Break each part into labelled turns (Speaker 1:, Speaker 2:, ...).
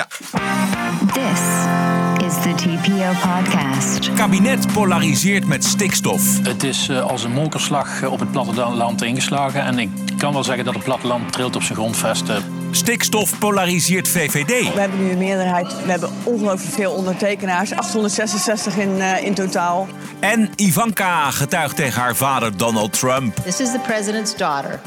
Speaker 1: Ja.
Speaker 2: This is the TPO podcast.
Speaker 1: Kabinet polariseert met stikstof.
Speaker 3: Het is eh, als een mokerslag eh, op het platteland ingeslagen. En ik kan wel zeggen dat het platteland trilt op zijn grondvesten.
Speaker 1: Stikstof polariseert VVD.
Speaker 4: We hebben nu een meerderheid. We hebben ongelooflijk veel ondertekenaars. 866 in, eh, in totaal.
Speaker 1: En Ivanka getuigt tegen haar vader Donald Trump.
Speaker 5: This is the president's daughter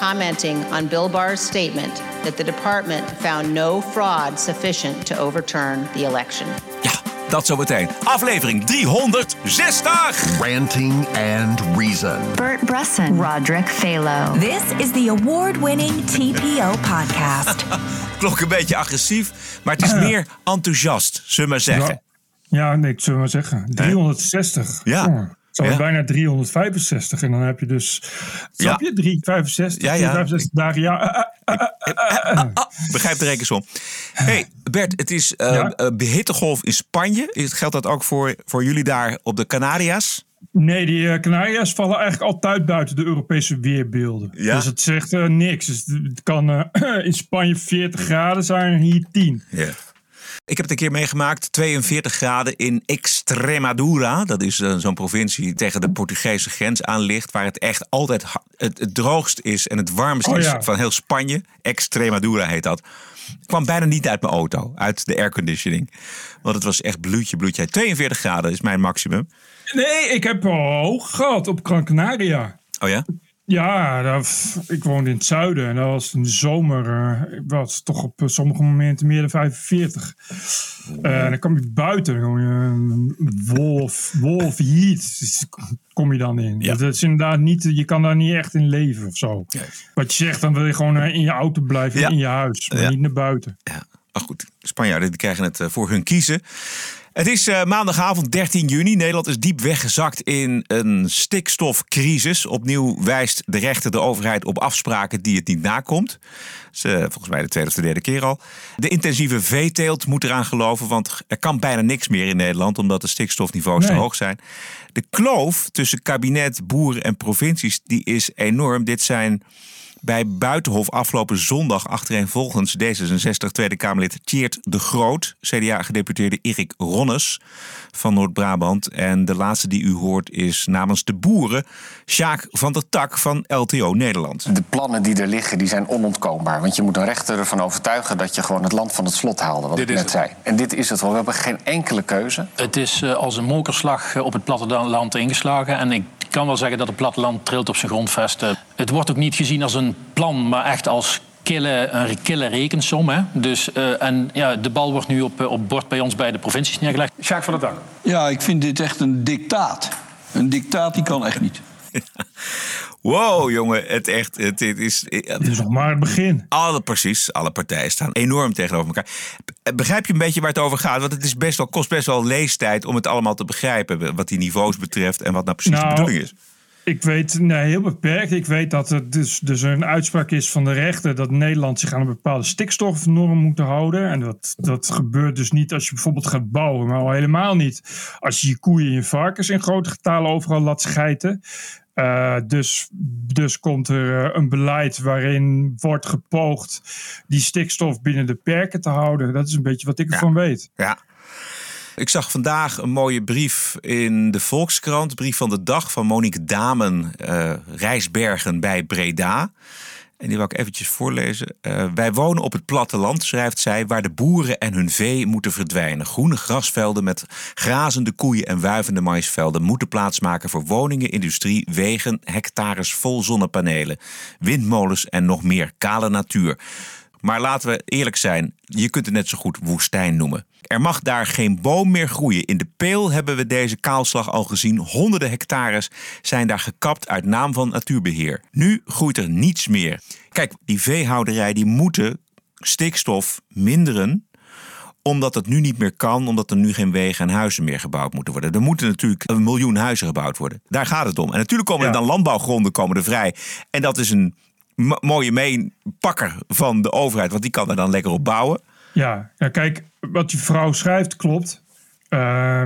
Speaker 5: commenting on Bill Barr's statement that the department found no fraud sufficient to overturn the election.
Speaker 1: Ja, dat zometeen. Aflevering 360.
Speaker 6: Ranting and Reason.
Speaker 2: Bert Bresson. Roderick Phalo.
Speaker 7: This is the award-winning TPO podcast.
Speaker 1: Klonk een beetje agressief, maar het is meer enthousiast, zullen we maar zeggen.
Speaker 8: Ja, nee, ik zou maar zeggen. 360.
Speaker 1: Ja.
Speaker 8: Jongen, Zo
Speaker 1: Ja.
Speaker 8: bijna 365. En dan heb je dus. Snap
Speaker 1: Ja.
Speaker 8: je? 365.
Speaker 1: Ja, ja.
Speaker 8: 365 dagen. Ja.
Speaker 1: Ah, begrijp de rekensom. hey, Bert, het is eh eh, behittegolf in Spanje. Geldt dat ook voor, voor jullie daar op de Canarias?
Speaker 8: Nee, die eh, Canaria's vallen eigenlijk altijd buiten de Europese weerbeelden.
Speaker 1: Ja?
Speaker 8: Dus het zegt niks. Dus het kan in Spanje 40 graden zijn en hier 10.
Speaker 1: Ja. Ik heb het een keer meegemaakt, 42 graden in Extremadura. Dat is eh, zo'n provincie tegen de Portugese grens aan ligt. Waar het echt altijd het, het droogst is en het warmst
Speaker 8: Oh
Speaker 1: is
Speaker 8: ja.
Speaker 1: van heel Spanje. Extremadura heet dat. Ik kwam bijna niet uit mijn auto, uit de airconditioning. Want het was echt bloedje, bloedje. 42 graden is mijn maximum.
Speaker 8: Nee, ik heb hoog gehad op Gran Canaria.
Speaker 1: Oh ja?
Speaker 8: Ja, dat, ik woonde in het zuiden en dat was in de zomer, eh was toch op eh, sommige momenten meer dan 45. Eh, en dan kom je buiten, je een wolf, wolf heat dus kom je dan in.
Speaker 1: Ja.
Speaker 8: Dat is inderdaad niet, je kan daar niet echt in leven of zo. Wat je zegt, dan wil je gewoon in je auto blijven,
Speaker 1: Ja.
Speaker 8: in je huis, maar niet naar buiten.
Speaker 1: Ja, maar goed. Spanjaarden die krijgen het voor hun kiezen. Het is eh, maandagavond 13 juni. Nederland is diep weggezakt in een stikstofcrisis. Opnieuw wijst de rechter de overheid op afspraken die het niet nakomt. Dat is, eh, volgens mij de tweede of de derde keer al. De intensieve veeteelt moet eraan geloven, want er kan bijna niks meer in Nederland omdat de stikstofniveaus te
Speaker 8: Nee.
Speaker 1: hoog zijn. De kloof tussen kabinet, boeren en provincies die is enorm. Dit zijn bij Buitenhof afgelopen zondag achtereenvolgens D66 Tweede Kamerlid Tjeerd de Groot, CDA-gedeputeerde Erik Ronnes van Noord-Brabant. En de laatste die u hoort is namens de boeren Sjaak van der Tak van LTO Nederland.
Speaker 9: De plannen die er liggen, die zijn onontkoombaar. Want je moet een rechter ervan overtuigen dat je gewoon het land van het slot haalde, wat
Speaker 3: Dit
Speaker 9: ik net
Speaker 3: het.
Speaker 9: zei. En dit is het wel. We hebben geen enkele keuze.
Speaker 3: Het is eh, als een mokerslag eh, op het platteland ingeslagen. En ik kan wel zeggen dat het platteland trilt op zijn grondvesten. Het wordt ook niet gezien als een plan, maar echt als kille, een kille rekensom. Hè? Dus, eh, en ja, de bal wordt nu op, eh, op bord bij ons bij de provincies neergelegd.
Speaker 10: Sjaak van der Dak.
Speaker 11: Ja, ik vind dit echt een dictaat. Een dictaat die kan echt niet.
Speaker 1: Wow, jongen, het, echt, het, het is.
Speaker 8: Dit is nog maar het begin.
Speaker 1: Alle, precies, alle partijen staan enorm tegenover elkaar. Begrijp je een beetje waar het over gaat? Want het is best wel, kost best wel leestijd om het allemaal te begrijpen. Wat die niveaus betreft en wat nou precies de
Speaker 8: Nou,
Speaker 1: bedoeling is.
Speaker 8: Ik weet, nee, heel beperkt. Ik weet dat het dus, dus een uitspraak is van de rechter dat Nederland zich aan een bepaalde stikstofnorm moet houden. En dat, dat gebeurt dus niet als je bijvoorbeeld gaat bouwen, maar al helemaal niet als je je koeien en je varkens in grote getalen overal laat schijten. Eh, dus, dus komt er eh, een beleid waarin wordt gepoogd die stikstof binnen de perken te houden. Dat is een beetje wat ik ervan weet.
Speaker 1: Ja. Ik zag vandaag een mooie brief in de Volkskrant. Brief van de dag van Monique Damen, eh, Rijsbergen bij Breda. En die wil ik eventjes voorlezen. Eh, wij wonen op het platteland, schrijft zij, waar de boeren en hun vee moeten verdwijnen. Groene grasvelden met grazende koeien en wuivende maisvelden moeten plaatsmaken voor woningen, industrie, wegen, hectares vol zonnepanelen, windmolens en nog meer kale natuur. Maar laten we eerlijk zijn, je kunt het net zo goed woestijn noemen. Er mag daar geen boom meer groeien. In de Peel hebben we deze kaalslag al gezien. Honderden hectares zijn daar gekapt uit naam van natuurbeheer. Nu groeit er niets meer. Kijk, die veehouderij die moeten stikstof minderen omdat het nu niet meer kan, omdat er nu geen wegen en huizen meer gebouwd moeten worden. Er moeten natuurlijk een miljoen huizen gebouwd worden. Daar gaat het om. En natuurlijk komen er
Speaker 8: Ja.
Speaker 1: dan landbouwgronden komen er vrij. En dat is een mooie meenpakker van de overheid, want die kan er dan lekker op bouwen.
Speaker 8: Ja, ja kijk, wat die vrouw schrijft klopt. Uh,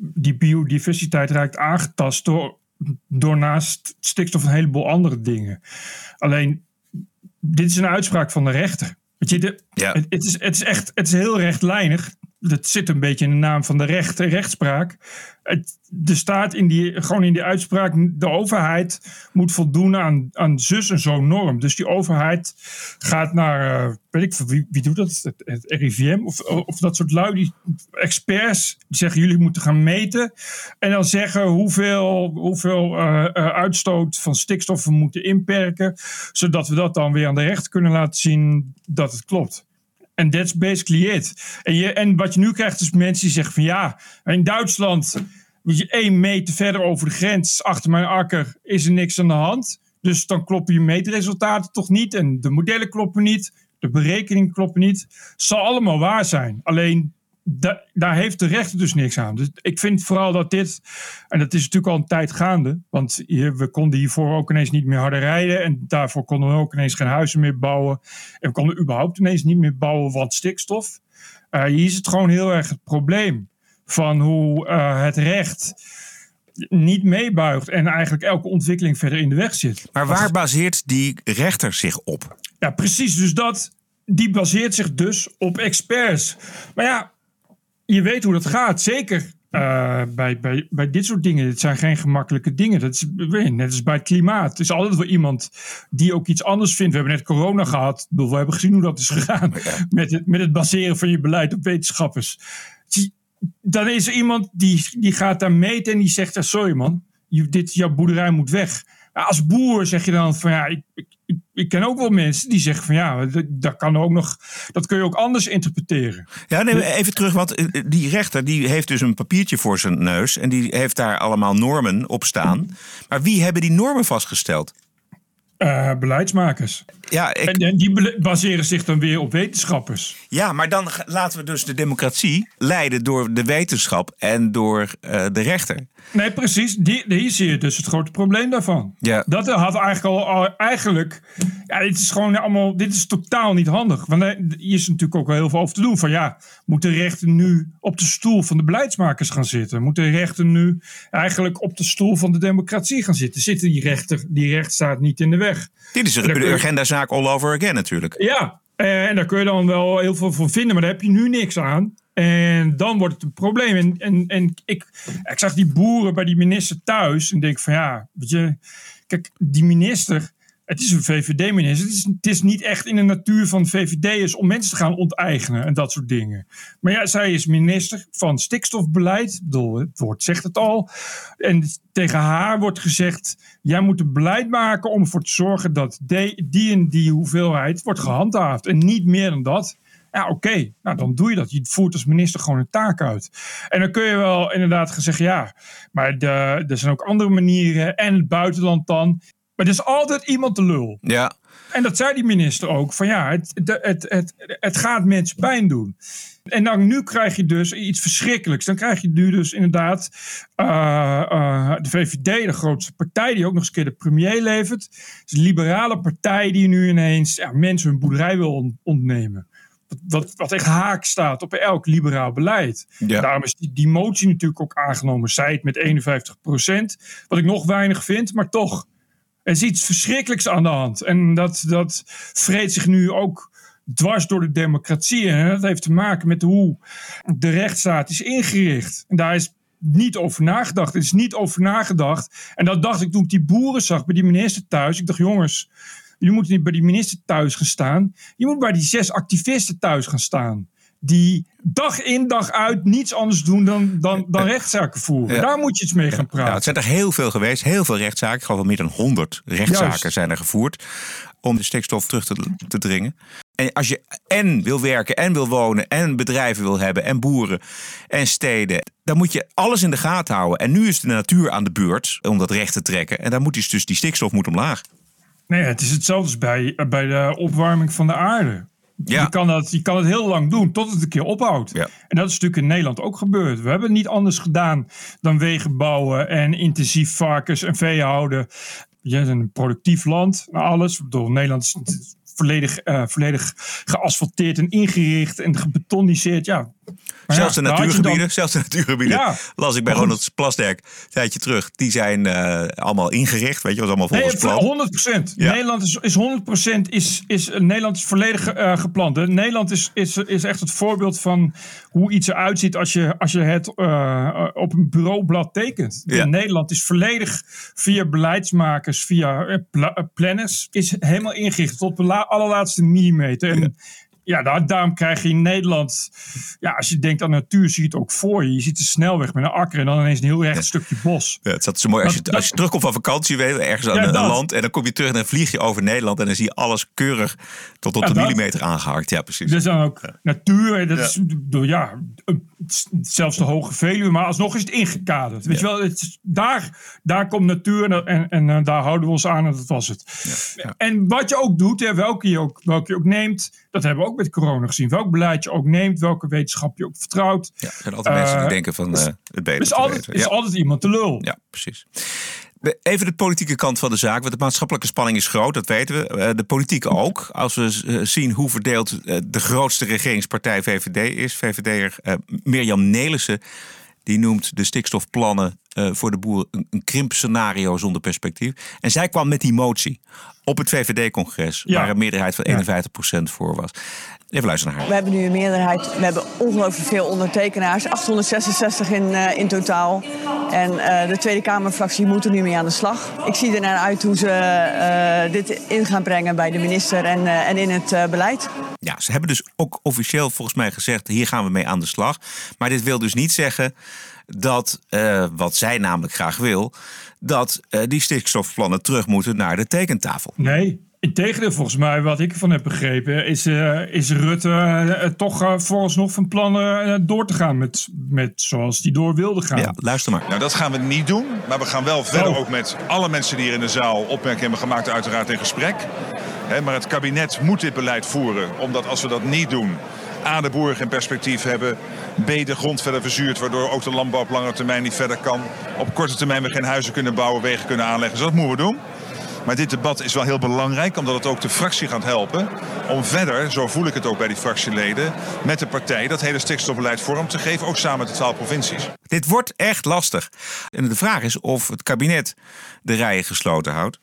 Speaker 8: die biodiversiteit raakt aangetast door, door naast stikstof een heleboel andere dingen. Alleen, dit is een uitspraak van de rechter. Weet je, de,
Speaker 1: Ja.
Speaker 8: het, het is, het is echt het is heel rechtlijnig. Dat zit een beetje in de naam van de recht, rechtspraak. Het, er staat in die, gewoon in die uitspraak: de overheid moet voldoen aan, aan zus en zo norm. Dus die overheid gaat naar, eh, weet ik wie, wie doet dat? Het, het RIVM of, of dat soort lui, die experts, die zeggen: jullie moeten gaan meten. En dan zeggen hoeveel, hoeveel eh, eh, uitstoot van stikstof we moeten inperken. Zodat we dat dan weer aan de rechter kunnen laten zien dat het klopt. En that's basically it. En, je, en wat je nu krijgt is mensen die zeggen van ja, in Duitsland moet je één meter verder over de grens achter mijn akker is er niks aan de hand. Dus dan kloppen je meetresultaten toch niet en de modellen kloppen niet, de berekeningen kloppen niet. Zal allemaal waar zijn. Alleen da- daar heeft de rechter dus niks aan. Dus ik vind vooral dat dit, en dat is natuurlijk al een tijd gaande, want hier, we konden hiervoor ook ineens niet meer harder rijden en daarvoor konden we ook ineens geen huizen meer bouwen. En we konden überhaupt ineens niet meer bouwen, want stikstof. Eh, hier is het gewoon heel erg het probleem van hoe eh, het recht niet meebuigt en eigenlijk elke ontwikkeling verder in de weg zit.
Speaker 1: Maar waar baseert die rechter zich op?
Speaker 8: Ja, precies. Dus dat, die baseert zich dus op experts. Maar ja, je weet hoe dat gaat. Zeker eh, bij, bij, bij dit soort dingen. Het zijn geen gemakkelijke dingen. Dat is net als bij het klimaat. Het is altijd wel iemand die ook iets anders vindt. We hebben net corona gehad. We hebben gezien hoe dat is gegaan. Met, het, met het baseren van je beleid op wetenschappers. Zie, Dan is er iemand die, die gaat daar meten en die zegt: Sorry man, dit, jouw boerderij moet weg. Maar als boer zeg je dan van ja, ik, ik, ik, ik ken ook wel mensen die zeggen van ja, dat, dat kan ook nog, dat kun je ook anders interpreteren.
Speaker 1: Ja, nee, even terug, want eh, die rechter die heeft dus een papiertje voor zijn neus en die heeft daar allemaal normen op staan. Maar wie hebben die normen vastgesteld?
Speaker 8: Eh, beleidsmakers.
Speaker 1: Ja, ik,
Speaker 8: En, en die baseren zich dan weer op wetenschappers.
Speaker 1: ja, maar dan laten we dus de democratie leiden door de wetenschap en door eh, de rechter.
Speaker 8: Nee, precies. Die, hier zie je dus het grote probleem daarvan.
Speaker 1: Ja.
Speaker 8: Dat had eigenlijk al, al- eigenlijk. Ja, dit is gewoon allemaal. Dit is totaal niet handig. Want er is natuurlijk ook wel heel veel over te doen. Van ja, moet de rechter nu op de stoel van de beleidsmakers gaan zitten? Moet de rechter nu eigenlijk op de stoel van de democratie gaan zitten? Zit die rechter, die rechtsstaat niet in de weg?
Speaker 1: Dit is een agendazaak all over again natuurlijk.
Speaker 8: Ja, eh, en daar kun je dan wel heel veel van vinden, maar daar heb je nu niks aan. En dan wordt het een probleem. En, en, ik, ik zag die boeren bij die minister thuis en denk van ja, weet je, kijk, die minister, het is een VVD-minister. Het is, het is niet echt in de natuur van VVD'ers om mensen te gaan onteigenen en dat soort dingen. Maar ja, zij is minister van stikstofbeleid. Het woord zegt het al. En tegen haar wordt gezegd: jij moet een beleid maken om ervoor te zorgen dat die en die hoeveelheid wordt gehandhaafd. En niet meer dan dat. Ja, oké, nou dan doe je dat. Je voert als minister gewoon een taak uit. En dan kun je wel inderdaad gaan zeggen: ja, maar de, er zijn ook andere manieren. En het buitenland dan. Maar er is altijd iemand de lul.
Speaker 1: Ja,
Speaker 8: En dat zei die minister ook: van ja, het, het, het, het gaat mensen pijn doen. En dan nu krijg je dus iets verschrikkelijks. Dan krijg je nu dus inderdaad eh, eh, de VVD, de grootste partij, die ook nog eens een keer de premier levert. Het is een liberale partij die nu ineens ja, mensen hun boerderij wil on- ontnemen. Wat, wat, echt haak staat op elk liberaal beleid.
Speaker 1: Ja.
Speaker 8: Daarom is die, die motie natuurlijk ook aangenomen. Zij het met 51% Wat ik nog weinig vind, maar toch. Er is iets verschrikkelijks aan de hand. En dat, dat vreet zich nu ook dwars door de democratie. En dat heeft te maken met hoe de rechtsstaat is ingericht. En daar is niet over nagedacht. Er is niet over nagedacht. En dat dacht ik toen ik die boeren zag bij die minister thuis. Ik dacht, jongens, jullie moeten niet bij die minister thuis gaan staan. Je moet bij die zes activisten thuis gaan staan. Die dag in dag uit niets anders doen dan, dan, dan rechtszaken voeren.
Speaker 1: Ja.
Speaker 8: Daar moet je iets mee gaan praten.
Speaker 1: Nou, het zijn er heel veel geweest, heel veel rechtszaken. Ik geloof wel meer dan 100 rechtszaken
Speaker 8: Juist.
Speaker 1: zijn er gevoerd om de stikstof terug te, te dringen. En als je en wil werken en wil wonen en bedrijven wil hebben en boeren en steden, dan moet je alles in de gaten houden. En nu is de natuur aan de beurt om dat recht te trekken. En dan moet dus, dus die stikstof moet omlaag.
Speaker 8: Nee, het is hetzelfde als bij, bij de opwarming van de aarde.
Speaker 1: Ja.
Speaker 8: Je, kan dat, je kan het heel lang doen tot het een keer ophoudt.
Speaker 1: Ja.
Speaker 8: En dat is natuurlijk in Nederland ook gebeurd. We hebben het niet anders gedaan dan wegen bouwen en intensief varkens en vee houden. Je bent een productief land, alles. Ik bedoel, Nederland is volledig, eh, volledig geasfalteerd en ingericht en gebetoniseerd. Ja, Maar
Speaker 1: zelfs
Speaker 8: ja,
Speaker 1: de natuurgebieden,
Speaker 8: dan-
Speaker 1: zelfs de natuurgebieden,
Speaker 8: Ja.
Speaker 1: las ik bij
Speaker 8: goed.
Speaker 1: Ronald Plasdijk een tijdje terug. Die zijn eh, allemaal ingericht, weet je, was allemaal volgens
Speaker 8: Nee,
Speaker 1: plan.
Speaker 8: 100 procent.
Speaker 1: Ja.
Speaker 8: Nederland is, is 100 procent is, is, Nederland is volledig eh, gepland. hè. Nederland is, is, is echt het voorbeeld van hoe iets eruit ziet als je, als je het op een bureaublad tekent. Nederland is volledig via beleidsmakers, via pla- planners, is helemaal ingericht tot allerlaatste millimeter. En ja, daar, daarom krijg je in Nederland, ja, als je denkt aan natuur, zie je het ook voor je. Je ziet de snelweg met een akker en dan ineens een heel recht stukje bos.
Speaker 1: Ja, het zat zo mooi. Als je, als je terugkomt van vakantie, weet je, ergens aan
Speaker 8: Ja,
Speaker 1: een, een
Speaker 8: dat.
Speaker 1: land. En dan kom je terug en dan vlieg je over Nederland. En dan zie je alles keurig tot op de
Speaker 8: dat.
Speaker 1: millimeter aangehakt. Ja, precies.
Speaker 8: Is dan ook natuur. Dat is, door, ja, zelfs de Hoge Veluwe. Maar alsnog is het ingekaderd. Weet je wel, het is, daar, daar komt natuur en, en, en eh, daar houden we ons aan en dat was het. En wat je ook doet, hè, welke, je ook, welke je ook neemt, dat hebben we ook met corona gezien. Welk beleid je ook neemt, welke wetenschap je ook vertrouwt.
Speaker 1: Ja, er zijn altijd mensen die
Speaker 8: Eh,
Speaker 1: denken van eh, het beter
Speaker 8: Er is altijd,
Speaker 1: weten.
Speaker 8: is
Speaker 1: Ja.
Speaker 8: altijd iemand te lul.
Speaker 1: Ja, precies. Even de politieke kant van de zaak. Want de maatschappelijke spanning is groot, dat weten we. Eh, De politieke ook. Als we zien hoe verdeeld de grootste regeringspartij VVD is. VVD'er Mirjam Nelissen. Die noemt de stikstofplannen eh, voor de boeren een, een krimpscenario zonder perspectief. En zij kwam met die motie op het VVD-congres.
Speaker 8: Ja.
Speaker 1: Waar een meerderheid van 51% voor was. Even luisteren naar haar.
Speaker 4: We hebben nu een meerderheid. We hebben ongelooflijk veel ondertekenaars. 866 in, eh, in totaal. En eh, de Tweede Kamerfractie moet er nu mee aan de slag. Ik zie er naar uit hoe ze eh, dit in gaan brengen bij de minister en, eh, en in het eh, beleid.
Speaker 1: Ja, ze hebben dus ook officieel volgens mij gezegd: hier gaan we mee aan de slag. Maar dit wil dus niet zeggen dat, eh, wat zij namelijk graag wil, dat eh, die stikstofplannen terug moeten naar de tekentafel.
Speaker 8: Nee, integendeel volgens mij, wat ik ervan heb begrepen, is, eh, is Rutte toch eh, vooralsnog van plannen eh, door te gaan met, met zoals die door wilde gaan.
Speaker 1: Ja, luister maar.
Speaker 10: Nou, dat gaan we niet doen. Maar we gaan wel verder
Speaker 8: Oh.
Speaker 10: ook met alle mensen die hier in de zaal opmerkingen hebben gemaakt, uiteraard in gesprek. Hè, maar het kabinet moet dit beleid voeren. Omdat als we dat niet doen, A, de boeren geen perspectief hebben. B, de grond verder verzuurt, waardoor ook de landbouw op lange termijn niet verder kan. Op korte termijn we geen huizen kunnen bouwen, wegen kunnen aanleggen. Dus dat moeten we doen. Maar dit debat is wel heel belangrijk, omdat het ook de fractie gaat helpen. Om verder, zo voel ik het ook bij die fractieleden, met de partij dat hele stikstofbeleid vorm te geven. Ook samen met de twaalf provincies.
Speaker 1: Dit wordt echt lastig. En de vraag is of het kabinet de rijen gesloten houdt.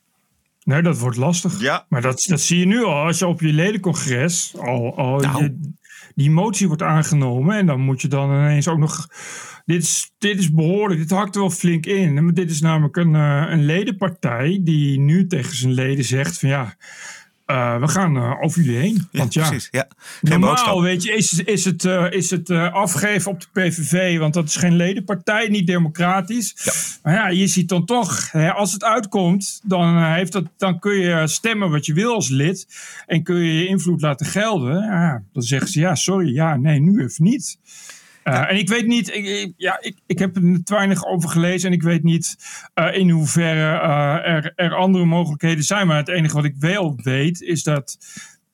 Speaker 8: Nee, dat wordt lastig.
Speaker 10: Ja.
Speaker 8: Maar dat, dat zie je nu al. Als je op je ledencongres al, al
Speaker 1: Nou.
Speaker 8: je- die motie wordt aangenomen. En dan moet je dan ineens ook nog... Dit is, dit is behoorlijk, dit hakt er wel flink in. Dit is namelijk een, eh, een ledenpartij die nu tegen zijn leden zegt van ja... eh, we gaan eh, over jullie heen. Want ja,
Speaker 1: precies. Ja.
Speaker 8: Normaal,
Speaker 1: boodschap.
Speaker 8: weet je, is, is het, is het eh, afgeven op de PVV, want dat is geen ledenpartij, niet democratisch. Maar ja, je ziet dan toch, hè, als het uitkomt, dan, heeft dat, dan kun je stemmen wat je wil als lid en kun je je invloed laten gelden. Ja, dan zeggen ze ja, sorry, ja, nee, nu even niet. Uh, En ik weet niet, ik, ik, ja, ik, ik heb er te weinig over gelezen en ik weet niet uh, in hoeverre uh, er, er andere mogelijkheden zijn. Maar het enige wat ik wel weet is dat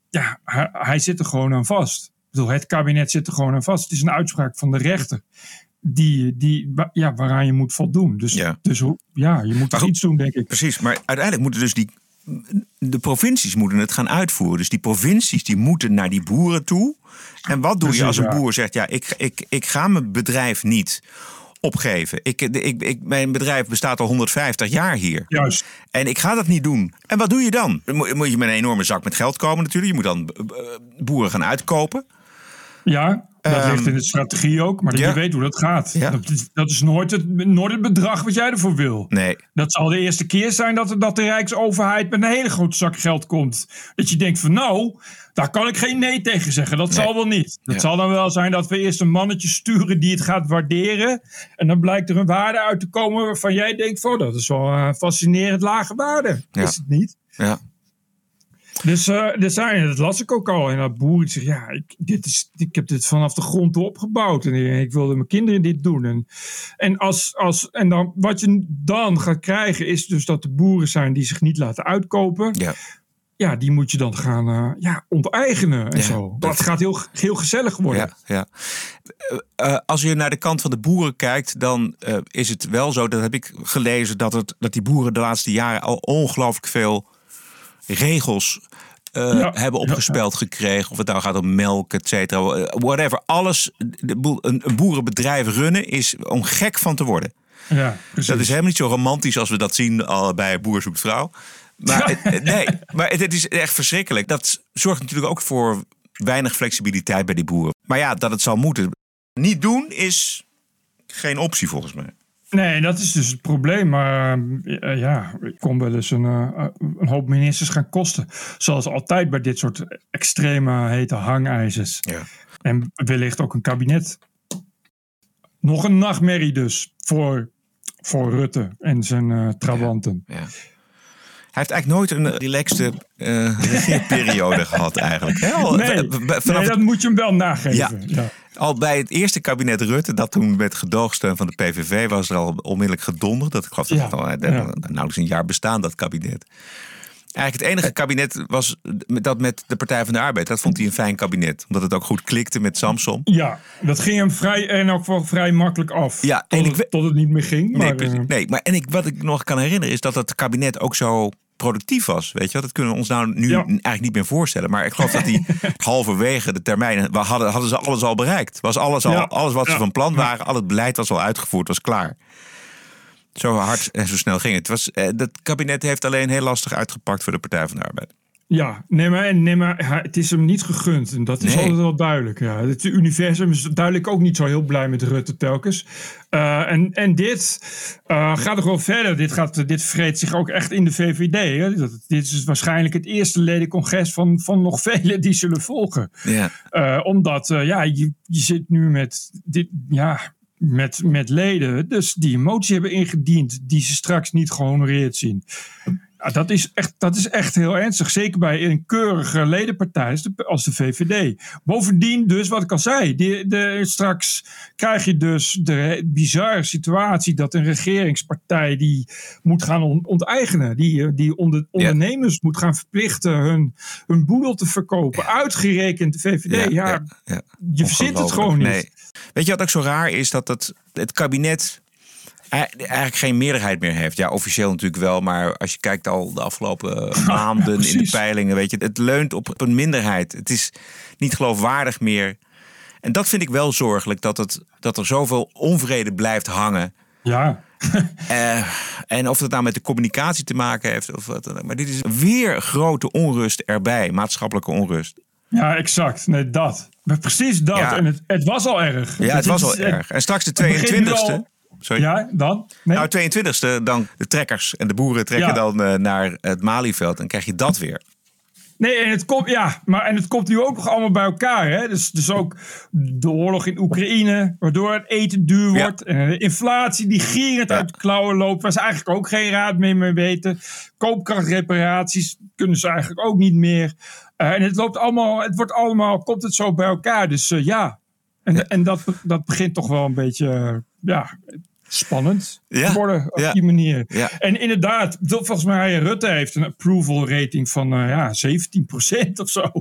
Speaker 8: ja, hij, hij zit er gewoon aan vast. Ik bedoel, het kabinet zit er gewoon aan vast. Het is een uitspraak van de rechter die, die, ja, waaraan je moet voldoen. Dus ja, dus, ja je moet iets doen, denk ik.
Speaker 1: Precies, maar uiteindelijk moeten dus die de provincies moeten het gaan uitvoeren. Dus die provincies die moeten naar die boeren toe. En wat doe Precies, je als een boer zegt: ja, ik, ik, ik ga mijn bedrijf niet opgeven. Ik, ik, ik, mijn bedrijf bestaat al 150 jaar hier.
Speaker 8: Juist.
Speaker 1: En ik ga dat niet doen. En wat doe je dan? Moet, moet je met een enorme zak met geld komen natuurlijk. Je moet dan boeren gaan uitkopen.
Speaker 8: Ja, dat um, ligt in de strategie ook. Maar ja. je weet hoe dat gaat. Ja. Dat, is, dat is nooit het, nooit het bedrag wat jij ervoor wil.
Speaker 1: Nee.
Speaker 8: Dat zal de eerste keer zijn dat, dat de Rijksoverheid met een hele grote zak geld komt. Dat je denkt van nou, daar kan ik geen nee tegen zeggen. Dat nee. zal wel niet. Dat ja. zal dan wel zijn dat we eerst een mannetje sturen die het gaat waarderen. En dan blijkt er een waarde uit te komen waarvan jij denkt van dat is wel een fascinerend lage waarde. Is het niet?
Speaker 1: Ja.
Speaker 8: Dus uh, zijn, dat las ik ook al. En dat boer zegt, ja, ik, dit is, ik heb dit vanaf de grond opgebouwd. En ik, ik wilde mijn kinderen dit doen. En, en, als, als, en dan, wat je dan gaat krijgen is dus dat de boeren zijn die zich niet laten uitkopen.
Speaker 1: Ja.
Speaker 8: Ja, die moet je dan gaan uh, ja, onteigenen en ja, zo. Dat, dat gaat heel, heel gezellig worden.
Speaker 1: Ja, ja. Uh, als je naar de kant van de boeren kijkt, dan uh, is het wel zo, dat heb ik gelezen, dat, het, dat die boeren de laatste jaren al ongelooflijk veel regels eh,
Speaker 8: Ja.
Speaker 1: hebben opgespeld gekregen. Of het nou gaat om melk, et cetera. eh, Whatever. Alles, een, boerenbedrijf runnen is om gek van te worden.
Speaker 8: Ja.
Speaker 1: Dat is helemaal niet zo romantisch als we dat zien al bij Boer zoekt vrouw. Maar, het- nee, maar het, het is echt verschrikkelijk. Dat zorgt natuurlijk ook voor weinig flexibiliteit bij die boeren. Maar ja, dat het zal moeten. Niet doen is geen optie volgens mij.
Speaker 8: Nee, dat is dus het probleem. Maar eh, ja, het kon wel eens een, eh, een hoop ministers gaan kosten. Zoals altijd bij dit soort extreme hete hangijzers.
Speaker 1: Ja.
Speaker 8: En wellicht ook een kabinet. Nog een nachtmerrie dus voor, voor Rutte en zijn eh trawanten.
Speaker 1: Ja. Hij heeft eigenlijk nooit een relaxte regeerperiode gehad eigenlijk. Hè? Al-
Speaker 8: Nee,
Speaker 1: vanaf
Speaker 8: dat moet je hem wel nageven.
Speaker 1: Ja. Al bij het eerste kabinet Rutte, dat toen met gedoogsteun van de PVV was er al onmiddellijk gedonderd. Dat ik geloof dat
Speaker 8: Ja,
Speaker 1: het al eh,
Speaker 8: ja.
Speaker 1: nauwelijks een jaar bestaan, dat kabinet. Eigenlijk het enige kabinet was dat met de Partij van de Arbeid. Dat vond hij een fijn kabinet. Omdat het ook goed klikte met Samson.
Speaker 8: Ja, dat ging hem vrij en ook wel vrij makkelijk af.
Speaker 1: Ja,
Speaker 8: tot,
Speaker 1: en
Speaker 8: het,
Speaker 1: ik we-
Speaker 8: tot het niet meer ging.
Speaker 1: Nee,
Speaker 8: Maar, eh,
Speaker 1: nee maar en ik, wat ik nog kan herinneren is dat het kabinet ook zo productief was. Weet je wel? Dat kunnen we ons nou nu
Speaker 8: Ja.
Speaker 1: eigenlijk niet meer voorstellen. Maar ik geloof dat die halverwege de termijn... we hadden, hadden ze alles al bereikt. Was alles, al,
Speaker 8: Ja.
Speaker 1: alles wat ze van plan waren, al het beleid was al uitgevoerd, was klaar. Zo hard en zo snel ging het. het was, eh, dat kabinet heeft alleen heel lastig uitgepakt voor de Partij van de Arbeid.
Speaker 8: Ja, nee maar, en- nee, maar het is hem niet gegund. En dat is
Speaker 1: Nee.
Speaker 8: altijd wel duidelijk. Ja. Het universum is duidelijk ook niet zo heel blij met Rutte telkens. Eh, en, en dit eh, gaat nog wel verder. Dit, gaat, dit vreet zich ook echt in de VVD. Hè. Dat, dit is waarschijnlijk het eerste ledencongres van, van nog vele die zullen volgen.
Speaker 1: Ja.
Speaker 8: Eh, omdat ja, je, je zit nu met, dit, ja, met, met leden dus die een motie hebben ingediend die ze straks niet gehonoreerd zien. Ja, dat, is echt, dat is echt heel ernstig. Zeker bij een keurige ledenpartij als de, als de VVD. Bovendien dus, wat ik al zei. Die, de, straks krijg je dus de bizarre situatie... dat een regeringspartij die moet gaan on- onteigenen. Die, die onder, ondernemers moet gaan verplichten hun, hun boedel te verkopen. Uitgerekend de VVD. Ja, je verzint het gewoon niet.
Speaker 1: Nee. Weet je wat ook zo raar is? Dat het, het kabinet eigenlijk geen meerderheid meer heeft. Ja, officieel natuurlijk wel. Maar als je kijkt al de afgelopen maanden in de peilingen... weet je, het leunt op, een minderheid. Het is niet geloofwaardig meer. En dat vind ik wel zorgelijk. Dat, het, dat er zoveel onvrede blijft hangen.
Speaker 8: Ja.
Speaker 1: Eh, en of het nou met de communicatie te maken heeft. Of wat, dan maar dit is weer grote onrust erbij. Maatschappelijke onrust.
Speaker 8: Ja, exact. Nee, dat. Maar precies dat.
Speaker 1: Ja.
Speaker 8: En het, het was al erg.
Speaker 1: Ja, het was al erg. En straks de
Speaker 8: het begint nu
Speaker 1: 22e. Sorry.
Speaker 8: Ja, dan? Nee.
Speaker 1: Nou, 22e, dan de trekkers en de boeren trekken
Speaker 8: Ja.
Speaker 1: dan eh, naar het Malieveld. Dan krijg je dat weer.
Speaker 8: Nee, en het komt, ja, maar en het komt nu ook nog allemaal bij elkaar. Hè? Dus, dus ook de oorlog in Oekraïne, waardoor het eten duur
Speaker 1: Ja.
Speaker 8: wordt. En inflatie die gierend uit de klauwen loopt, waar ze eigenlijk ook geen raad meer mee weten. Koopkrachtreparaties kunnen ze eigenlijk ook niet meer. Eh, en het loopt allemaal, het wordt allemaal, komt het zo bij elkaar. Dus eh, ja, en, en dat, dat begint toch wel een beetje, ja, spannend
Speaker 1: Ja.
Speaker 8: worden op
Speaker 1: Ja.
Speaker 8: die manier.
Speaker 1: Ja.
Speaker 8: En inderdaad, volgens mij Rutte heeft een approval rating van eh, ja, 17% of zo.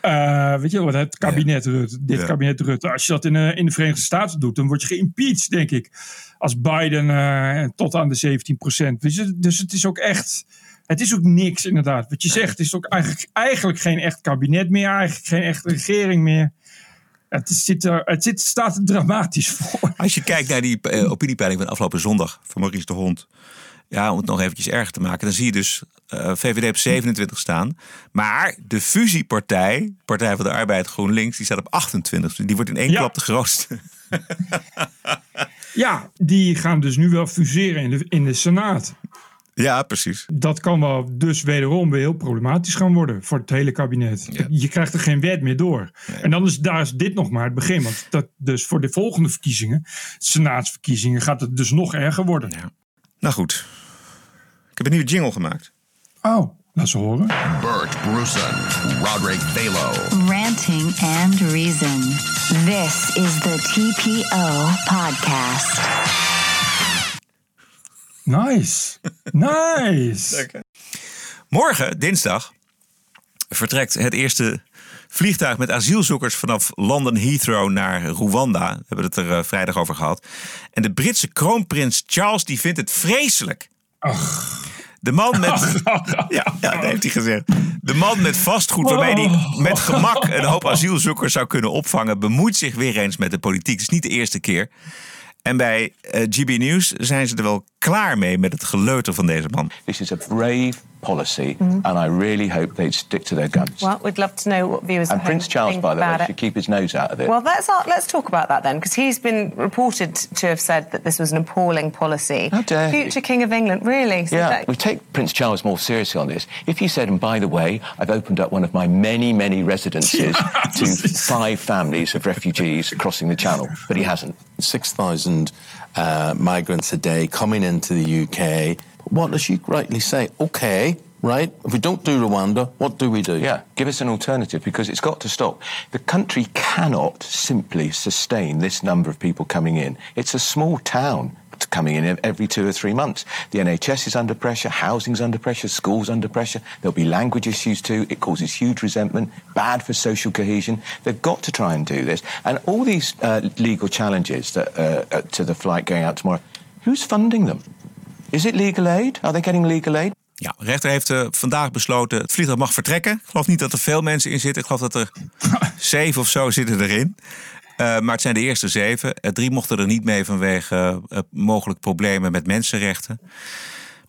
Speaker 8: Eh, weet je wel, het kabinet Rutte, dit kabinet Rutte. Als je dat in, eh, in de Verenigde Staten doet, dan word je geïmpeached, denk ik. Als Biden tot aan de 17%. Weet je, dus het is ook echt... Het is ook niks, inderdaad. Wat je zegt, het is ook eigenlijk, eigenlijk geen echt kabinet meer. Eigenlijk geen echte regering meer. Het, zit er, het zit, staat er dramatisch voor.
Speaker 1: Als je kijkt naar die eh, opiniepeiling van afgelopen zondag van Maurice de Hond. Ja, om het nog eventjes erger te maken. Dan zie je dus eh, VVD op 27 staan. Maar de fusiepartij, Partij van de Arbeid GroenLinks, die staat op 28. Dus die wordt in één
Speaker 8: Ja.
Speaker 1: klap de grootste.
Speaker 8: Ja, die gaan dus nu wel fuseren in de, in de Senaat.
Speaker 1: Ja, precies.
Speaker 8: Dat kan wel dus wederom weer heel problematisch gaan worden voor het hele kabinet.
Speaker 1: Ja.
Speaker 8: Je krijgt er geen wet meer door. En dan is, daar is dit nog maar het begin. Want dat, dus voor de volgende verkiezingen, senaatsverkiezingen, gaat het dus nog erger worden.
Speaker 1: Ja. Nou goed. Ik heb een nieuwe jingle gemaakt.
Speaker 8: Oh, laat ze horen.
Speaker 6: Bert Bruson, Roderick Balo.
Speaker 2: Ranting and Reason. This is the TPO podcast.
Speaker 8: Nice. Nice.
Speaker 1: Morgen, dinsdag, vertrekt het eerste vliegtuig met asielzoekers vanaf London Heathrow naar Rwanda. We hebben het er eh, vrijdag over gehad. En de Britse kroonprins Charles die vindt het vreselijk. De man met. Ja, ja, dat heeft hij gezegd. De man met vastgoed waarmee hij met gemak een hoop asielzoekers zou kunnen opvangen, bemoeit zich weer eens met de politiek. Het is niet de eerste keer. En bij eh, GB News zijn ze er wel klaar mee met het geleuter van deze man.
Speaker 12: This is a brave policy, and I really hope they'd stick to their guns.
Speaker 13: Well, we'd love to know what viewers
Speaker 12: and
Speaker 13: at home
Speaker 12: Prince Charles,
Speaker 13: think
Speaker 12: by the way,
Speaker 13: it.
Speaker 12: should keep his nose out of it.
Speaker 13: Well, let's let's talk about that then, because he's been reported to have said that this was an appalling policy.
Speaker 12: How dare he.
Speaker 13: Future King of England, really? So
Speaker 12: yeah,
Speaker 13: that-
Speaker 12: we take Prince Charles more seriously on this. If you said, and by the way, I've opened up one of my many, many residences to five families of refugees crossing the channel, but he hasn't.
Speaker 14: 6,000 uh, migrants a day coming into the UK. What does she rightly say? Okay, right? If we don't do Rwanda, what do we do?
Speaker 12: Yeah, give us an alternative because it's got to stop. The country cannot simply sustain this number of people coming in. It's a small town coming in every two or three months. The NHS is under pressure, housing's under pressure, schools under pressure. There'll be language issues too. It causes huge resentment, bad for social cohesion. They've got to try and do this. And all these uh, legal challenges that, uh, uh, to the flight going out tomorrow, who's funding them? Is it legal aid? Are they getting legal aid?
Speaker 1: Ja, de rechter heeft eh, vandaag besloten het vliegtuig mag vertrekken. Ik geloof niet dat er veel mensen in zitten. Ik geloof dat er zeven of zo zitten erin. Eh, maar het zijn de eerste zeven. Eh, drie mochten er niet mee vanwege eh, mogelijk problemen met mensenrechten.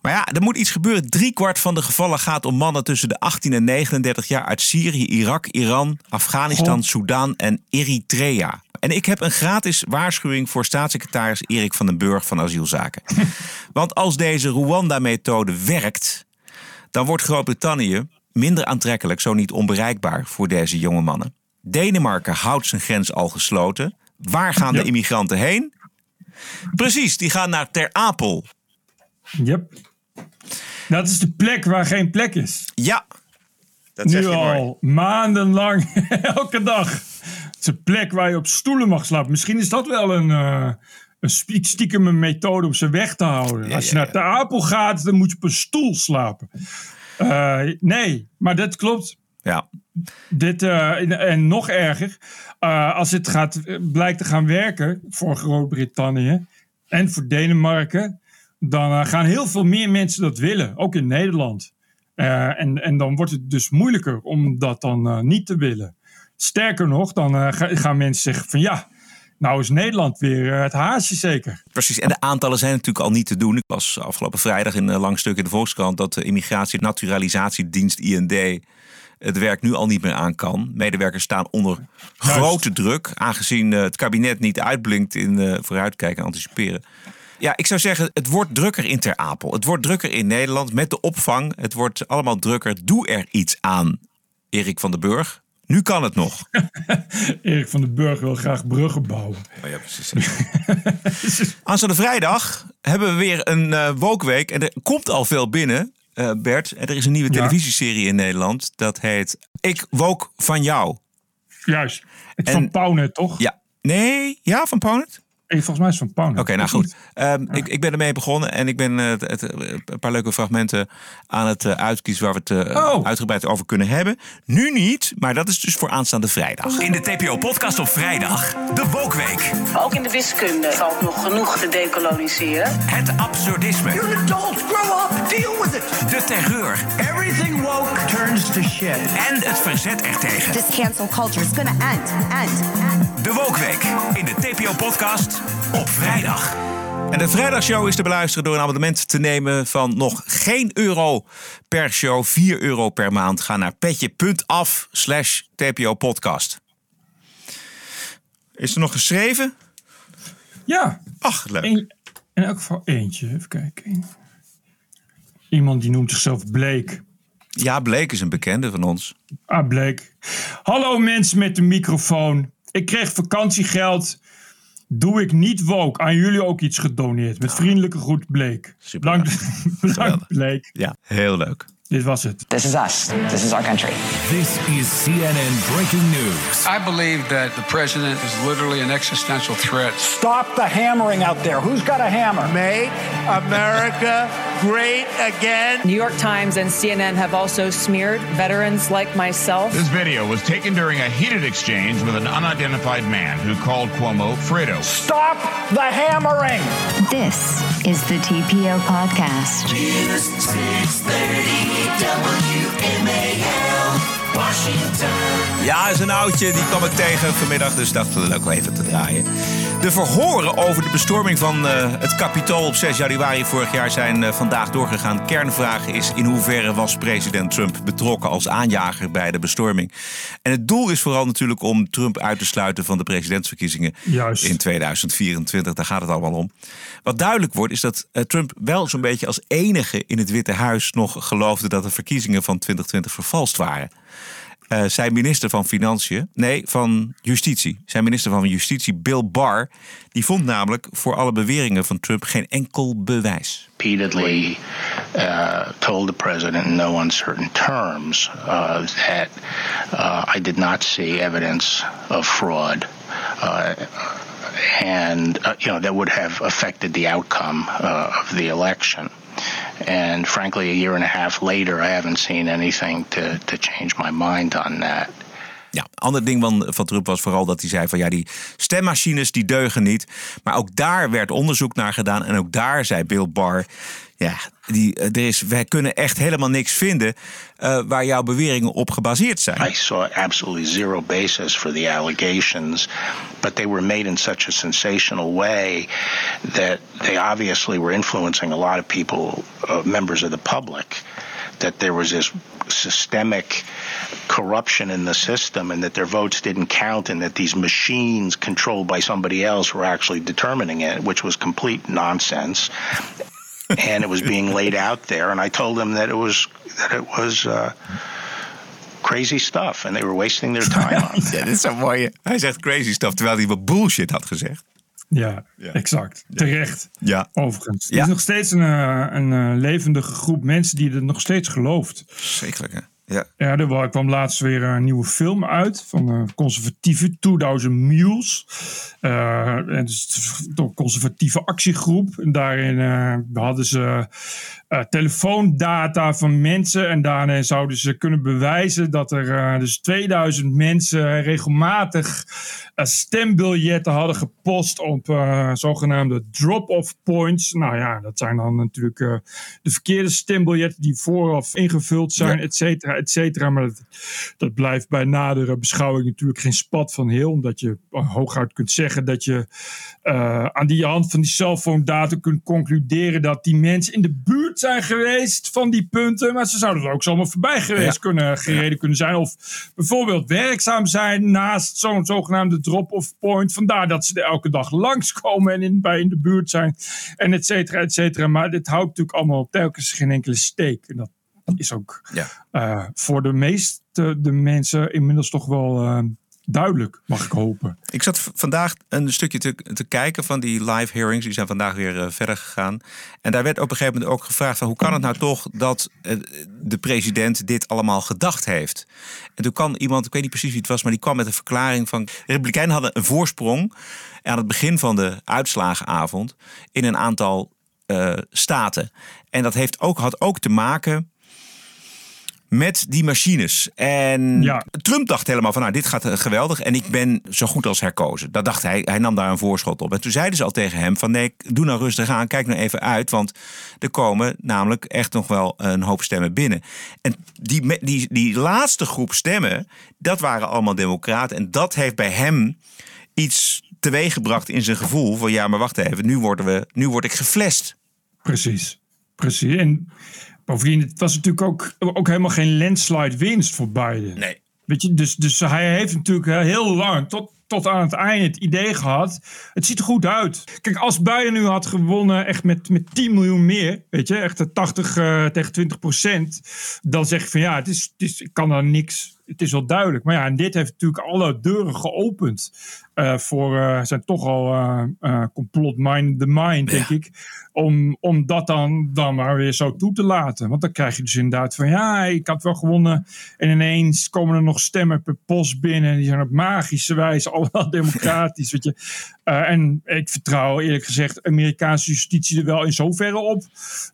Speaker 1: Maar ja, er moet iets gebeuren. Drie kwart van de gevallen gaat om mannen tussen de 18 en 39 jaar uit Syrië, Irak, Iran, Afghanistan. Soedan en Eritrea. En ik heb een gratis waarschuwing voor staatssecretaris Erik van den Burg van Asielzaken. Want als deze Rwanda-methode werkt, dan wordt Groot-Brittannië minder aantrekkelijk, zo niet onbereikbaar voor deze jonge mannen. Denemarken houdt zijn grens al gesloten. Waar gaan de immigranten heen? Precies, die gaan naar Ter Apel.
Speaker 8: Yep. Dat is de plek waar geen plek is.
Speaker 1: Ja, dat zeg
Speaker 8: nu
Speaker 1: je mooi.
Speaker 8: al maandenlang, elke dag. Het is een plek waar je op stoelen mag slapen. Misschien is dat wel een, eh, een stiekem een methode om ze weg te houden. Als je naar Ter Apel gaat, dan moet je op een stoel slapen. Eh, nee, maar dat klopt.
Speaker 1: Ja.
Speaker 8: Dit, eh, en, en nog erger, als het gaat, blijkt te gaan werken voor Groot-Brittannië en voor Denemarken, dan eh, gaan heel veel meer mensen dat willen, ook in Nederland. Eh, en, en dan wordt het dus moeilijker om dat dan eh, niet te willen. Sterker nog, dan ga- gaan mensen zeggen van ja, nou is Nederland weer het haasje zeker.
Speaker 1: Precies, en de aantallen zijn natuurlijk al niet te doen. Ik was afgelopen vrijdag in een lang stuk in de Volkskrant dat de Immigratie- en Naturalisatiedienst IND het werk nu al niet meer aan kan. Medewerkers staan onder grote druk, aangezien het kabinet niet uitblinkt in vooruitkijken en anticiperen. Ja, ik zou zeggen, het wordt drukker in Ter Apel. Het wordt drukker in Nederland met de opvang. Het wordt allemaal drukker. Doe er iets aan, Erik van den Burg. Nu kan het nog.
Speaker 8: Erik van den Burg wil graag bruggen bouwen.
Speaker 1: Oh ja, precies. Aanstaande vrijdag hebben we weer een eh Wookweek. En er komt al veel binnen, eh, Bert. En er is een nieuwe
Speaker 8: Ja.
Speaker 1: televisieserie in Nederland. Dat heet Ik Wook van Jou.
Speaker 8: Juist.
Speaker 1: En-
Speaker 8: van Pauwnet, toch?
Speaker 1: Ja. Nee, ja, van Pauwnet?
Speaker 8: Volgens mij is het van Pauwnet.
Speaker 1: Oké, nou goed. Ehm, ik, ik ben ermee begonnen en ik ben eh, het, het, een paar leuke fragmenten aan het eh, uitkiezen waar we het eh,
Speaker 8: Oh.
Speaker 1: uitgebreid over kunnen hebben. Nu niet, maar dat is dus voor aanstaande vrijdag.
Speaker 15: In de TPO-podcast op vrijdag, de Wokweek.
Speaker 16: Ook in de wiskunde valt nog genoeg te decoloniseren.
Speaker 15: Het absurdisme.
Speaker 16: You're an adult, grow up, deal with it.
Speaker 15: De terreur.
Speaker 16: Everything woke turns to shit.
Speaker 15: En het verzet ertegen.
Speaker 17: This cancel culture is gonna end, end, end.
Speaker 15: De Wokweek in de TPO-podcast op vrijdag.
Speaker 1: En de vrijdagshow is te beluisteren door een abonnement te nemen van nog geen euro per show, 4 euro per maand. Ga naar petje.af slash TPO podcast. Is er nog geschreven?
Speaker 8: Ja.
Speaker 1: Ach, leuk.
Speaker 8: Eén- in elk geval eentje. Even kijken. Iemand die noemt zichzelf Bleek.
Speaker 1: Ja, Bleek is een bekende van ons.
Speaker 8: Ah, Bleek. Hallo mensen met de microfoon. Ik kreeg vakantiegeld. Doe ik niet woke. Aan jullie ook iets gedoneerd. Met vriendelijke groet, Bleek. Bedankt, bedankt Bleek.
Speaker 1: Ja, heel leuk.
Speaker 8: Dit was het.
Speaker 18: This is us. This is our country.
Speaker 15: This is CNN Breaking News.
Speaker 19: I believe that the president is literally an existential threat.
Speaker 20: Stop the hammering out there. Who's got a hammer? Make America great again.
Speaker 21: New York Times and CNN have also smeared veterans like myself.
Speaker 22: This video was taken during a heated exchange with an unidentified man who called Cuomo Fredo.
Speaker 20: Stop the hammering.
Speaker 2: This is the TPO podcast.
Speaker 23: News 630 WMAL, Washington.
Speaker 1: Ja, is een oudje. Die kwam ik tegen vanmiddag, dus dacht we ook wel even te draaien. De verhoren over de bestorming van eh, het Capitool op 6 januari vorig jaar zijn eh, vandaag doorgegaan. Kernvraag is in hoeverre was president Trump betrokken als aanjager bij de bestorming. En het doel is vooral natuurlijk om Trump uit te sluiten van de presidentsverkiezingen
Speaker 8: Juist.
Speaker 1: in 2024. Daar gaat het allemaal om. Wat duidelijk wordt is dat eh, Trump wel zo'n beetje als enige in het Witte Huis nog geloofde dat de verkiezingen van 2020 vervalst waren. Eh, zijn minister van Financiën, nee, van Justitie. Zijn minister van Justitie, Bill Barr, die vond namelijk voor alle beweringen van Trump geen enkel bewijs.
Speaker 24: repeatedly uh, told the president in no uncertain terms uh, that uh, I did not see evidence of fraud. Uh, and uh, you know that would have affected the outcome uh, of the election. And frankly, a year and a half later, I haven't seen anything to, to change my mind on that.
Speaker 1: Ja, ander ding van, van Trump was vooral dat hij zei van ja, die stemmachines die deugen niet. Maar ook daar werd onderzoek naar gedaan en ook daar zei Bill Barr, ja, die, er is, wij kunnen echt helemaal niks vinden uh, waar jouw beweringen op gebaseerd zijn.
Speaker 24: I saw absolutely zero basis for the allegations, but they were made in such a sensational way that they obviously were influencing a lot of people, uh, members of the public, that there was this systemic corruption in the system and that their votes didn't count and that these machines controlled by somebody else were actually determining it, which was complete nonsense. And it was being laid out there, and I told them that it was that it was uh, crazy stuff, and they were wasting their time on.
Speaker 1: ja, dit is zo mooi. Hij zegt crazy stuff, terwijl hij wat bullshit had gezegd.
Speaker 8: Ja, exact. Terecht.
Speaker 1: Ja.
Speaker 8: Overigens.
Speaker 1: Ja.
Speaker 8: Er is nog steeds een, eh, een eh, levendige groep mensen die het nog steeds gelooft.
Speaker 1: Zeker, hè? Ja.
Speaker 8: Ja, er wa- kwam laatst weer een nieuwe film uit van de conservatieve 2000 Mules. Eh, en het is een conservatieve actiegroep. En daarin eh, hadden ze eh, telefoondata van mensen. En daarin zouden ze kunnen bewijzen dat er eh, dus 2000 mensen regelmatig eh, stembiljetten hadden gepost op eh, zogenaamde drop-off points. Nou ja, dat zijn dan natuurlijk eh, de verkeerde stembiljetten die vooraf ingevuld zijn,
Speaker 1: Ja.
Speaker 8: et cetera, et cetera. Maar dat, dat blijft bij nadere beschouwing natuurlijk geen spat van heel, omdat je eh, hooguit kunt zeggen dat je eh, aan die hand van die cellfoondata kunt concluderen dat die mensen in de buurt zijn geweest van die punten, maar ze zouden er ook zomaar voorbij geweest
Speaker 1: Ja.
Speaker 8: kunnen, gereden kunnen zijn. Of bijvoorbeeld werkzaam zijn naast zo'n zogenaamde drop-off point. Vandaar dat ze er elke dag langskomen en in, bij in de buurt zijn. En et cetera, et cetera. Maar dit houdt natuurlijk allemaal telkens geen enkele steek. En dat is ook
Speaker 1: Ja.
Speaker 8: eh, voor de meeste de mensen inmiddels toch wel eh, duidelijk, mag ik hopen.
Speaker 1: Ik zat vandaag een stukje te, te kijken van die live hearings. Die zijn vandaag weer eh, verder gegaan. En daar werd op een gegeven moment ook gevraagd: van, hoe kan het nou toch dat de president dit allemaal gedacht heeft? En toen kwam iemand, ik weet niet precies wie het was, maar die kwam met een verklaring van: de Republikeinen hadden een voorsprong aan het begin van de uitslagenavond in een aantal staten. En dat heeft ook, had ook te maken met die machines. En
Speaker 8: Ja.
Speaker 1: Trump dacht helemaal van, nou, dit gaat eh, geweldig en ik ben zo goed als herkozen. Dat dacht hij. Hij nam daar een voorschot op. En toen zeiden ze al tegen hem van, nee, doe nou rustig aan, kijk nou even uit, want er komen namelijk echt nog wel een hoop stemmen binnen. En die, die, die laatste groep stemmen, dat waren allemaal democraten. En dat heeft bij hem iets teweeggebracht in zijn gevoel van, ja, maar wacht even, nu, worden we, nu word ik geflasht.
Speaker 8: Precies, precies. En bovendien, het was natuurlijk ook, ook helemaal geen landslide winst voor Biden.
Speaker 1: Nee.
Speaker 8: Weet je, dus, dus hij heeft natuurlijk heel lang, tot, tot aan het einde, het idee gehad. Het ziet er goed uit. Kijk, als Biden nu had gewonnen, echt met, met 10 miljoen meer, weet je, echt de 80 eh, tegen 20 procent, dan zeg je van ja, het is, het is, ik kan daar niks het is wel duidelijk. Maar ja, en dit heeft natuurlijk alle deuren geopend. Uh, voor uh, zijn toch al uh, complot mind the mind, denk ik. Om, om dat dan, dan maar weer zo toe te laten. Want dan krijg je dus inderdaad van ja, ik had wel gewonnen. En ineens komen er nog stemmen per post binnen. Die zijn op magische wijze allemaal democratisch. weet je. En ik vertrouw eerlijk gezegd Amerikaanse justitie er wel in zoverre op.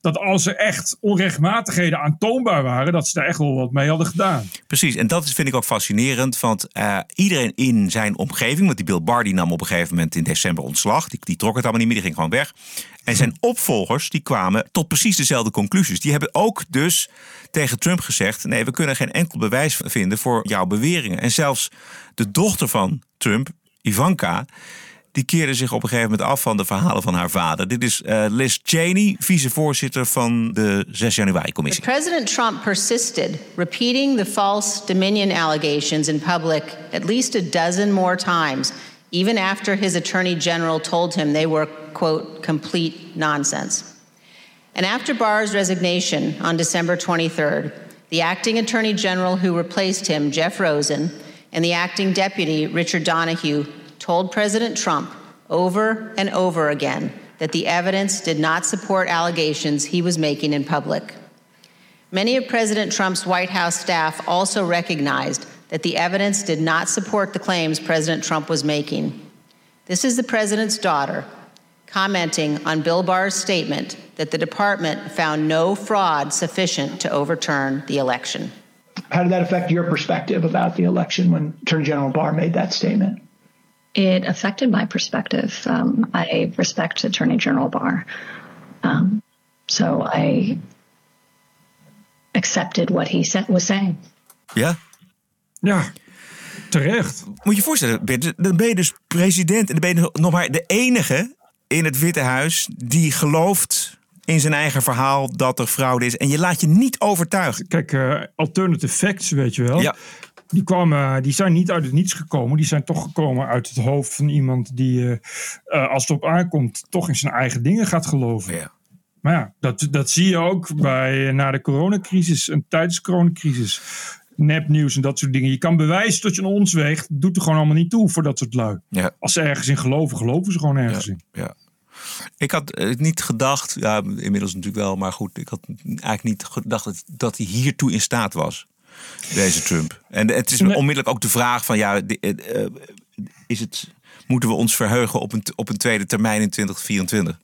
Speaker 8: Dat als er echt onrechtmatigheden aantoonbaar waren, dat ze daar echt wel wat mee hadden gedaan.
Speaker 1: Precies, en dat vind ik ook fascinerend. Want iedereen in zijn omgeving, want die Bill Barr die nam op een gegeven moment in december ontslag. Die, die trok het allemaal niet meer, die ging gewoon weg. En zijn opvolgers die kwamen tot precies dezelfde conclusies. Die hebben ook dus tegen Trump gezegd: nee, we kunnen geen enkel bewijs vinden voor jouw beweringen. En zelfs de dochter van Trump, Ivanka, die keerde zich op een gegeven moment af van de verhalen van haar vader. Dit is uh, Liz Cheney, vicevoorzitter van de 6 januari-commissie.
Speaker 25: President Trump persisted, repeating the false Dominion allegations in public at least a dozen more times, even after his attorney general told him they were, quote, complete nonsense. And after Barr's resignation on December 23rd, the acting attorney general who replaced him, Jeff Rosen, and the acting deputy, Richard Donahue, told President Trump over and over again that the evidence did not support allegations he was making in public. Many of President Trump's White House staff also recognized that the evidence did not support the claims President Trump was making. This is the president's daughter commenting on Bill Barr's statement that the department found no fraud sufficient to overturn the election.
Speaker 26: How did that affect your perspective about the election when Attorney General Barr made that statement?
Speaker 27: It affected my perspective. Um, I respect Attorney General Barr. Um, so I accepted what he said, was saying.
Speaker 1: Ja?
Speaker 8: Ja, terecht.
Speaker 1: Moet je je voorstellen, dan ben je dus president en dan ben je nog maar de enige in het Witte Huis die gelooft in zijn eigen verhaal dat er fraude is. En je laat je niet overtuigen.
Speaker 8: Kijk, uh, alternative facts, weet je wel. Ja. Die, kwamen, die zijn niet uit het niets gekomen. Die zijn toch gekomen uit het hoofd van iemand die, uh, als het op aankomt, toch in zijn eigen dingen gaat geloven.
Speaker 1: Ja.
Speaker 8: Maar ja, dat, dat zie je ook bij, na de coronacrisis en tijdens de coronacrisis. Nepnieuws en dat soort dingen. Je kan bewijzen dat je een ons weegt. Doet er gewoon allemaal niet toe voor dat soort lui.
Speaker 1: Ja.
Speaker 8: Als ze ergens in geloven, geloven ze gewoon ergens
Speaker 1: ja.
Speaker 8: in.
Speaker 1: Ja. Ik had niet gedacht, ja, inmiddels natuurlijk wel, maar goed, ik had eigenlijk niet gedacht dat, dat hij hiertoe in staat was deze Trump. En het is onmiddellijk ook de vraag van ja, is het, moeten we ons verheugen op een, op een tweede termijn in 2024?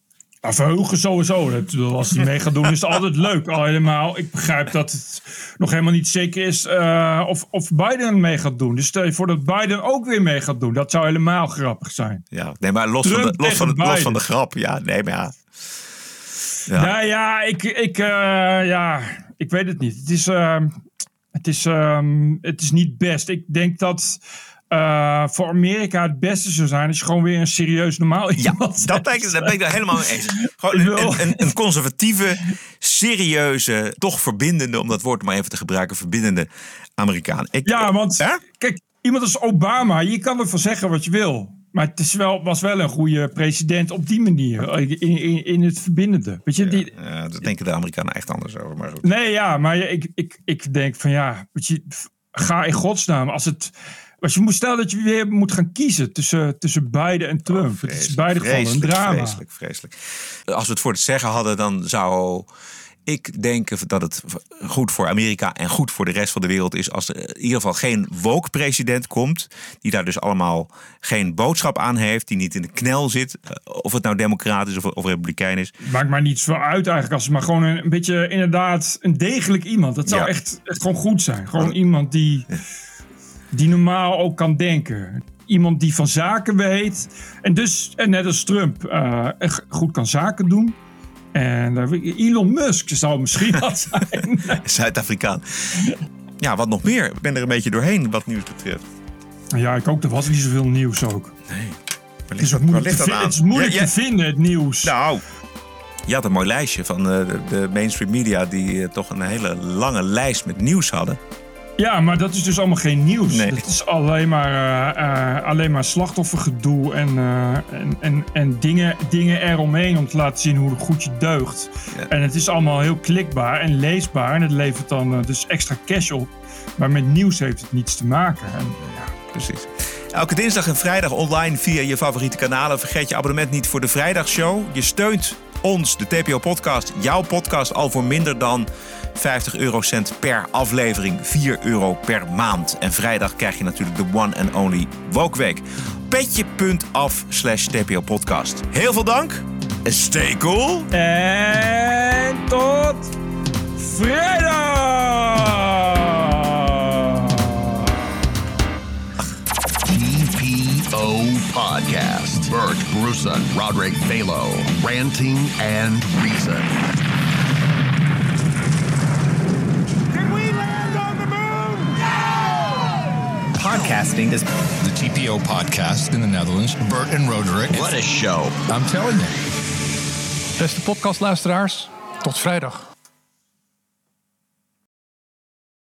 Speaker 8: Nou, verheugen sowieso. Als hij mee gaat doen, is het altijd leuk. Al helemaal. Ik begrijp dat het nog helemaal niet zeker is uh, of, of Biden mee gaat doen. Dus stel je voor dat Biden ook weer mee gaat doen. Dat zou helemaal grappig zijn.
Speaker 1: Ja, nee, maar los, van de, los, van, de, los van de grap. Ja, nee, maar ja.
Speaker 8: Ja, nou, ja, ik, ik, uh, ja, ik weet het niet. Het is, uh, het is, um, het is niet best. Ik denk dat uh, voor Amerika het beste zou zijn als je gewoon weer een serieus normaal iemand
Speaker 1: Ja, dat denk ik, ben ik daar helemaal mee eens. Gewoon een, een, een, conservatieve, serieuze, toch verbindende, om dat woord maar even te gebruiken, verbindende Amerikaan.
Speaker 8: Ik, ja, want hè? kijk, iemand als Obama, je kan ervan zeggen wat je wil. Maar het is wel, was wel een goede president op die manier. In, in, in het verbindende. Weet je,
Speaker 1: ja,
Speaker 8: die,
Speaker 1: ja, daar denken de Amerikanen echt anders over. Maar goed.
Speaker 8: Nee, ja, maar ik, ik, ik denk van ja, weet je, ga in godsnaam. Als het. Als je moet stellen dat je weer moet gaan kiezen tussen, tussen Biden en Trump. Oh, het is beide gevallen een drama.
Speaker 1: Vreselijk, vreselijk. Als we het voor het zeggen hadden, dan zou ik denk dat het goed voor Amerika en goed voor de rest van de wereld is als er in ieder geval geen woke-president komt, die daar dus allemaal geen boodschap aan heeft, die niet in de knel zit, of het nou democratisch of, of republikein is.
Speaker 8: Maakt maar niets voor uit eigenlijk, als het maar gewoon een, een beetje inderdaad een degelijk iemand. Dat zou ja. echt, echt gewoon goed zijn. Gewoon oh. iemand die, die normaal ook kan denken. Iemand die van zaken weet. En dus, en net als Trump, uh, goed kan zaken doen. En Elon Musk zou misschien wat zijn.
Speaker 1: Zuid-Afrikaan. Ja, wat nog meer? Ik ben er een beetje doorheen wat nieuws betreft.
Speaker 8: Ja, ik ook. Er was niet zoveel nieuws ook.
Speaker 1: Nee.
Speaker 8: Het is, moeilijk te, het is moeilijk ja, ja. te vinden, het nieuws.
Speaker 1: Nou, je had een mooi lijstje van uh, de, mainstream media... die uh, toch een hele lange lijst met nieuws hadden.
Speaker 8: Ja, maar dat is dus allemaal geen nieuws. Het is alleen maar, eh, alleen maar slachtoffergedoe en, eh, en, en, en dingen, dingen eromheen om te laten zien hoe goed je deugt. En het is allemaal heel klikbaar en leesbaar en het levert dan dus extra cash op. Maar met nieuws heeft het niets te maken. En, ja.
Speaker 1: Precies. Elke dinsdag en vrijdag online via je favoriete kanalen. Vergeet je abonnement niet voor de vrijdagshow. Je steunt ons, de TPO-podcast, jouw podcast, al voor minder dan 50 eurocent per aflevering, 4 euro per maand. En vrijdag krijg je natuurlijk de one and only Wokweek. Petje.af slash TPO-podcast. Heel veel dank. Stay cool.
Speaker 8: En tot vrijdag!
Speaker 6: TPO Podcast. Bert Bruson, Roderick Balo, ranting and reason.
Speaker 28: Podcasting is
Speaker 29: the TPO podcast in the Netherlands. Bert en Roderick.
Speaker 6: What a show.
Speaker 29: I'm telling you.
Speaker 30: Beste podcastluisteraars, tot vrijdag.